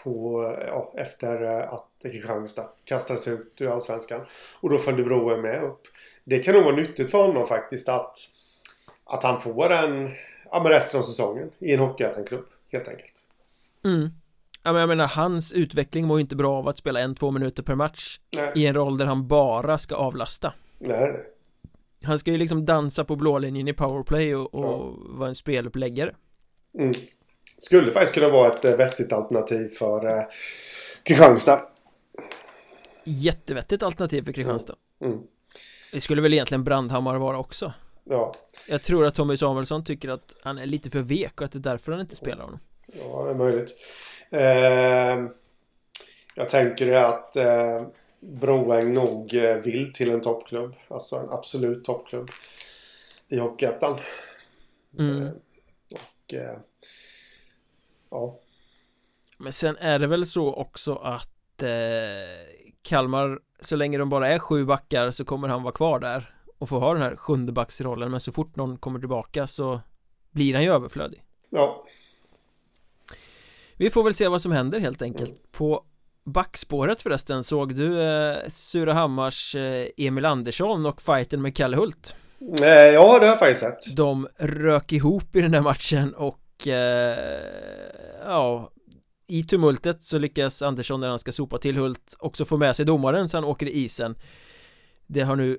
[SPEAKER 2] på, ja, efter att Kristianstad kastades ut ur Allsvenskan. Och då följde Broen med upp. Det kan nog vara nyttigt för honom faktiskt att, att han får en, ja men resten av säsongen i en Hockeyettan-klubb. Helt enkelt.
[SPEAKER 1] Mm. Ja men jag menar hans utveckling mår ju inte bra av att spela en, två minuter per match
[SPEAKER 2] Nej,
[SPEAKER 1] i en roll där han bara ska avlasta.
[SPEAKER 2] nej, nej.
[SPEAKER 1] Han ska ju liksom dansa på blålinjen i powerplay och, och
[SPEAKER 2] Ja.
[SPEAKER 1] vara en speluppläggare
[SPEAKER 2] Mm. Skulle faktiskt kunna vara ett eh, vettigt alternativ för eh, Kristianstad.
[SPEAKER 1] Jättevettigt alternativ för Kristianstad
[SPEAKER 2] Mm.
[SPEAKER 1] Det skulle väl egentligen Brandhammar vara också
[SPEAKER 2] Ja,
[SPEAKER 1] Jag tror att Tommy Samuelsson tycker att han är lite för vek och att det är därför han inte spelar honom
[SPEAKER 2] ja, det är möjligt. Eh, jag tänker att eh, Broeng nog eh, vill till en toppklubb. Alltså en absolut toppklubb. I Hockeyettan.
[SPEAKER 1] mm.
[SPEAKER 2] Eh, och eh, ja.
[SPEAKER 1] Men sen är det väl så också att eh, Kalmar Så länge de bara är sju backar så kommer han vara kvar där Och få ha den här sjunde backsrollen Men så fort någon kommer tillbaka så Blir han ju överflödig.
[SPEAKER 2] Ja.
[SPEAKER 1] Vi får väl se vad som händer helt enkelt. På backspåret förresten såg du eh, Surahammars eh, Emil Andersson och fighten med Kalle Hult.
[SPEAKER 2] Eh, ja, det har jag faktiskt sett.
[SPEAKER 1] De rök ihop i den där matchen och eh, ja i tumultet så lyckas Andersson när han ska sopa till Hult också få med sig domaren så han åker i isen Det har nu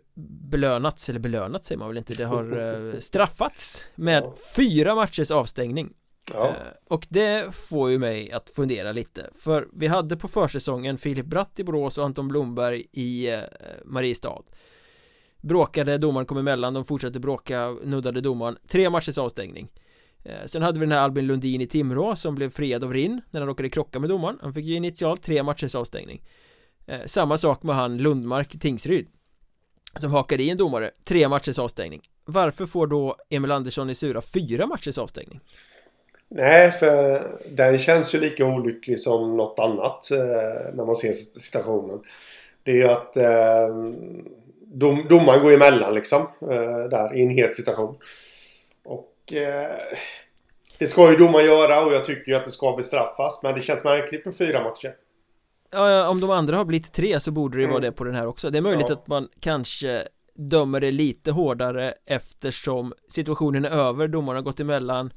[SPEAKER 1] belönats, eller belönats säger man väl inte, det har eh, straffats med fyra matchers avstängning.
[SPEAKER 2] Ja.
[SPEAKER 1] Eh, Och det får ju mig att fundera lite För vi hade på försäsongen Filip Bratt i Borås och Anton Blomberg i eh, Mariestad. Bråkade, domaren kom emellan, de fortsatte bråka, nuddade domaren Tre matchers avstängning. Sen hade vi den här Albin Lundin i Timrå som blev friad av Rinn när han råkade krocka med domaren. Han fick ju initialt tre matchers avstängning. Samma sak med han Lundmark i Tingsryd som hakade i en domare, tre matchers avstängning Varför får då Emil Andersson i Sura fyra matchers avstängning?
[SPEAKER 2] Nej, för den känns ju lika olycklig som något annat eh, när man ser situationen. Det är ju att eh, dom, domaren går emellan liksom. Eh, där i en het situation. Och eh, det ska ju domaren göra och jag tycker ju att det ska bestraffas. Men det känns märkligt med fyra matcher.
[SPEAKER 1] Ja, om de andra har blivit tre så borde det ju
[SPEAKER 2] Mm.
[SPEAKER 1] vara det på den här också Det är möjligt
[SPEAKER 2] Ja.
[SPEAKER 1] att man kanske dömer det lite hårdare eftersom situationen är över, domaren har gått emellan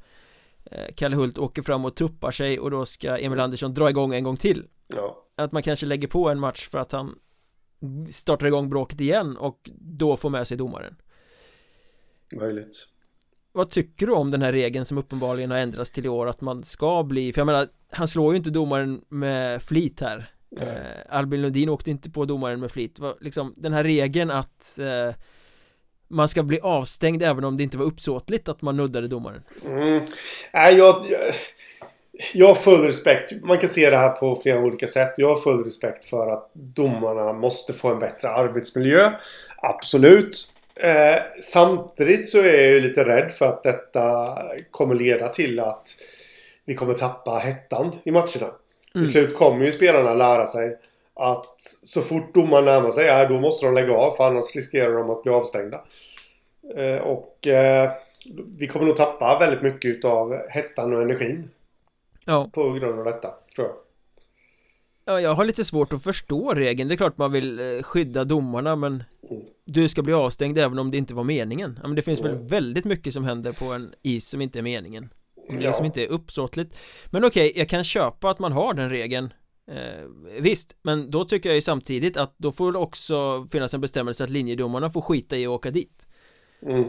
[SPEAKER 1] eh, Kalle Hult åker fram och tuppar sig och då ska Emil Andersson dra igång en gång till
[SPEAKER 2] Ja.
[SPEAKER 1] Att man kanske lägger på en match för att han startar igång bråket igen och då får med sig domaren
[SPEAKER 2] Möjligt.
[SPEAKER 1] Vad tycker du om den här regeln som uppenbarligen har ändrats till i år att man ska bli, för jag menar Han slår ju inte domaren med flit här. Eh, Albin Lundin åkte inte på domaren med flit Vad- liksom den här regeln att eh, Man ska bli avstängd även om det inte var uppsåtligt att man nuddade domaren
[SPEAKER 2] Mm. Nej, jag, jag, jag har full respekt. Man kan se det här på flera olika sätt. Jag har full respekt för att domarna måste få en bättre arbetsmiljö. Absolut. Eh, samtidigt så är jag ju lite rädd för att detta kommer leda till att vi kommer tappa hettan i matcherna.
[SPEAKER 1] Mm.
[SPEAKER 2] Till slut kommer ju spelarna lära sig att så fort domaren närmar sig, ja, då måste de lägga av för annars riskerar de att bli avstängda. Eh, och eh, vi kommer nog tappa väldigt mycket av hettan och energin
[SPEAKER 1] Ja,
[SPEAKER 2] på grund av detta, tror jag.
[SPEAKER 1] ja jag har lite svårt att förstå regeln Det är klart man vill eh, skydda domarna men
[SPEAKER 2] Mm.
[SPEAKER 1] Du ska bli avstängd även om det inte var meningen Ja men det finns väl
[SPEAKER 2] Mm.
[SPEAKER 1] väldigt mycket som händer på en is som inte är meningen
[SPEAKER 2] Ja.
[SPEAKER 1] liksom inte är uppsåtligt Men okej, jag kan köpa att man har den regeln eh, Visst, men då tycker jag ju samtidigt att då får det också finnas en bestämmelse att linjedomarna får skita i att åka dit
[SPEAKER 2] Mm.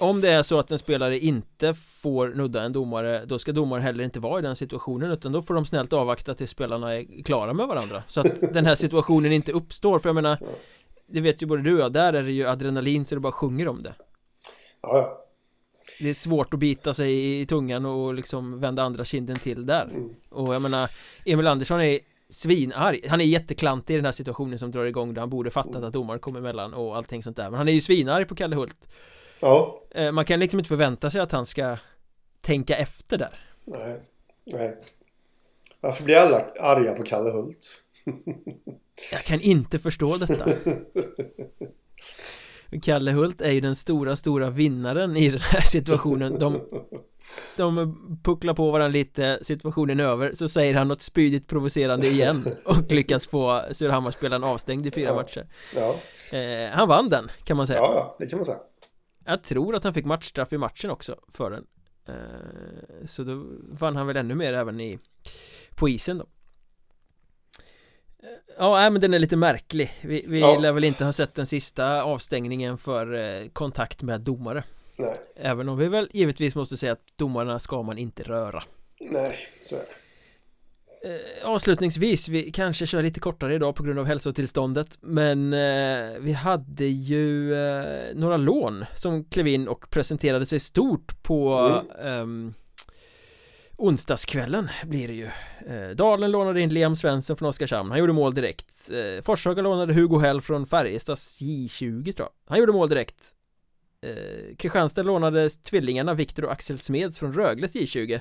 [SPEAKER 1] Om det är så att en spelare inte får nudda en domare Då ska domaren heller inte vara i den situationen Utan då får de snällt avvakta tills spelarna är klara med varandra Så att den här situationen inte uppstår För jag menar Det vet ju både du och jag, där är det ju adrenalin så det bara sjunger om det
[SPEAKER 2] ja.
[SPEAKER 1] Det är svårt att bita sig i tungan och liksom vända andra kinden till där
[SPEAKER 2] Mm.
[SPEAKER 1] Och jag menar Emil Andersson är svinarg Han är jätteklantig i den här situationen som drar igång där han borde fattat att domaren kom emellan och allting sånt där Men han är ju svinarg på Kalle Hult
[SPEAKER 2] Ja.
[SPEAKER 1] Eh, Man kan liksom inte förvänta sig att han ska tänka efter där
[SPEAKER 2] Nej. Nej. Varför blir alla arga på Kalle Hult? <laughs>
[SPEAKER 1] Jag kan inte förstå detta <laughs> Kalle Hult är ju den stora, stora vinnaren i den här situationen De, de pucklar på varandra lite, situationen är över Så säger han något spydigt provocerande igen Och lyckas få Surahammarspelaren avstängd i fyra
[SPEAKER 2] Ja.
[SPEAKER 1] matcher
[SPEAKER 2] Ja.
[SPEAKER 1] eh, Han vann den, kan man säga
[SPEAKER 2] ja, ja, det kan man säga.
[SPEAKER 1] Jag tror att han fick matchstraff i matchen också för den eh, Så då vann han väl ännu mer även i På isen då Ja, men den är lite märklig Vi, vi
[SPEAKER 2] Ja.
[SPEAKER 1] lär väl inte ha sett den sista avstängningen för eh, kontakt med domare
[SPEAKER 2] Nej.
[SPEAKER 1] Även om vi väl givetvis måste säga att domarna ska man inte röra
[SPEAKER 2] Nej, så är det.
[SPEAKER 1] eh, Avslutningsvis, vi kanske kör lite kortare idag på grund av hälsotillståndet Men eh, vi hade ju eh, några lån som klev in och presenterade sig stort på ehm, Onsdagskvällen blir det ju. Eh, Dalen lånade in Liam Svensson från Oskarshamn, han gjorde mål direkt. Eh, Forshaga lånade Hugo Hell från Färjestads J20 tror jag. Han gjorde mål direkt. Eh, Kristianstad lånade tvillingarna Viktor och Axel Smeds från Rögles J20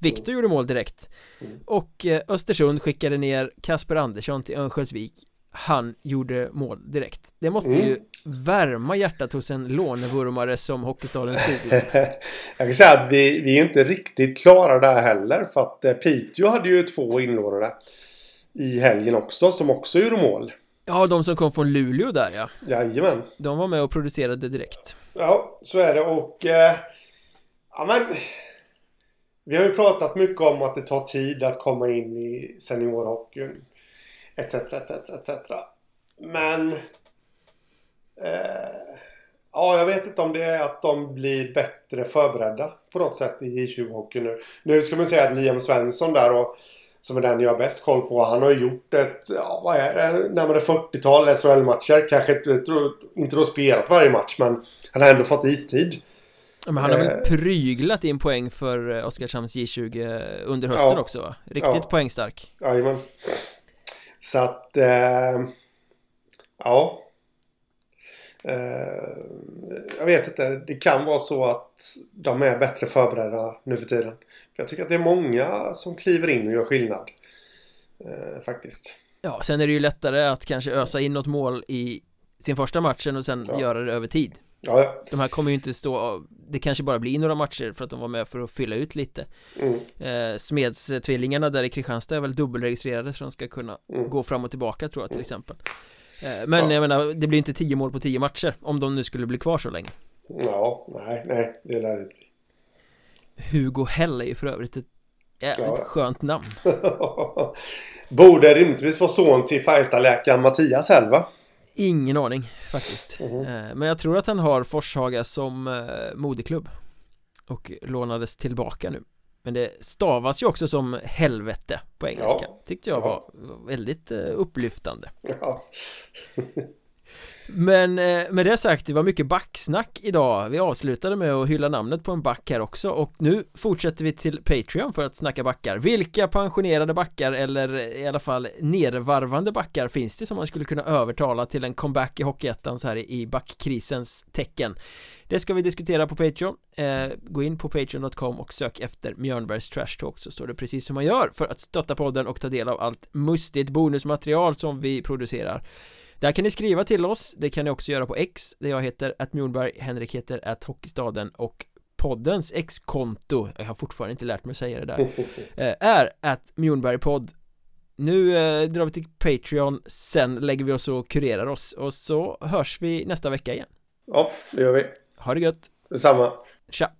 [SPEAKER 1] Viktor gjorde mål direkt.
[SPEAKER 2] Mm.
[SPEAKER 1] Och eh, Östersund skickade ner Kasper Andersson till Örnsköldsvik Han gjorde mål direkt Det måste
[SPEAKER 2] Mm.
[SPEAKER 1] ju värma hjärtat hos en lånevurmare som Hockeystaden Skoglund <laughs>
[SPEAKER 2] Jag kan säga att vi, vi är inte riktigt klara där heller. För att eh, Piteå hade ju två inlånade i helgen också som också gjorde mål.
[SPEAKER 1] Ja, de som kom från Luleå där ja
[SPEAKER 2] Jajamän.
[SPEAKER 1] De var med och producerade direkt
[SPEAKER 2] Ja, så är det och... Eh, ja men... Vi har ju pratat mycket om att det tar tid att komma in i seniorhockeyn. Etc, etc, etc. Men... Eh, Ja, jag vet inte om det är att de blir bättre förberedda på något sätt i J20-hockey nu. Nu ska man säga att Liam Svensson där och som är den jag har bäst koll på. Han har gjort ett, ja vad är det, närmare 40-tal SHL-matcher. Kanske inte då spelat varje match men han har ändå fått istid.
[SPEAKER 1] Men han har väl eh. pryglat in poäng för eh, Oskarshamns J20 under hösten ja. också va? Riktigt ja. poängstark.
[SPEAKER 2] Jajamän. Så att... Eh, ja. Eh, jag vet inte. Det kan vara så att de är bättre förberedda nu för tiden. Jag tycker att det är många som kliver in och gör skillnad. Eh, faktiskt.
[SPEAKER 1] Ja, sen är det ju lättare att kanske ösa in något mål i sin första matchen och sen ja. göra det över tid.
[SPEAKER 2] Ja, ja.
[SPEAKER 1] De här kommer ju inte stå Det kanske bara blir några matcher för att de var med för att fylla ut lite mm. eh, Smedstvillingarna där i Kristianstad är väl dubbelregistrerade så de ska kunna mm. gå fram och tillbaka tror jag till exempel eh, Men ja. jag menar, det blir inte tio mål på tio matcher Om de nu skulle bli kvar så länge
[SPEAKER 2] Ja, nej, nej, det lär det inte bli
[SPEAKER 1] Hugo Hell är ju för övrigt ett jävligt ja. skönt namn <laughs>
[SPEAKER 2] Borde rimligtvis vara son till Färjestadläkaren Mattias Hell va?
[SPEAKER 1] Ingen aning faktiskt mm. Men jag tror att han har Forshaga som eh, moderklubb Och lånades tillbaka nu Men det stavas ju också som helvete på engelska ja. Tyckte jag var väldigt eh, upplyftande ja. <laughs> Men eh, med det sagt, det var mycket backsnack idag. Vi avslutade med att hylla namnet på en back här också och nu fortsätter vi till Patreon för att snacka backar. Vilka pensionerade backar eller i alla fall nervarvande backar finns det som man skulle kunna övertala till en comeback i Hockeyettan så här i backkrisens tecken? Det ska vi diskutera på Patreon. Eh, gå in på patreon.com och sök efter Mjörnbergs Trash Talk så står det precis hur man gör för att stötta podden och ta del av allt mustigt bonusmaterial som vi producerar där kan ni skriva till oss, det kan ni också göra på X där jag heter att Mjornberg, Henrik heter att Hockeystaden och poddens X-konto, jag har fortfarande inte lärt mig att säga det där, <laughs> eh, är att Mjornbergpodd nu eh, drar vi till Patreon, sen lägger vi oss och kurerar oss och så hörs vi nästa vecka igen.
[SPEAKER 2] Ja, det gör vi.
[SPEAKER 1] Ha det gött.
[SPEAKER 2] Detsamma.
[SPEAKER 1] Tja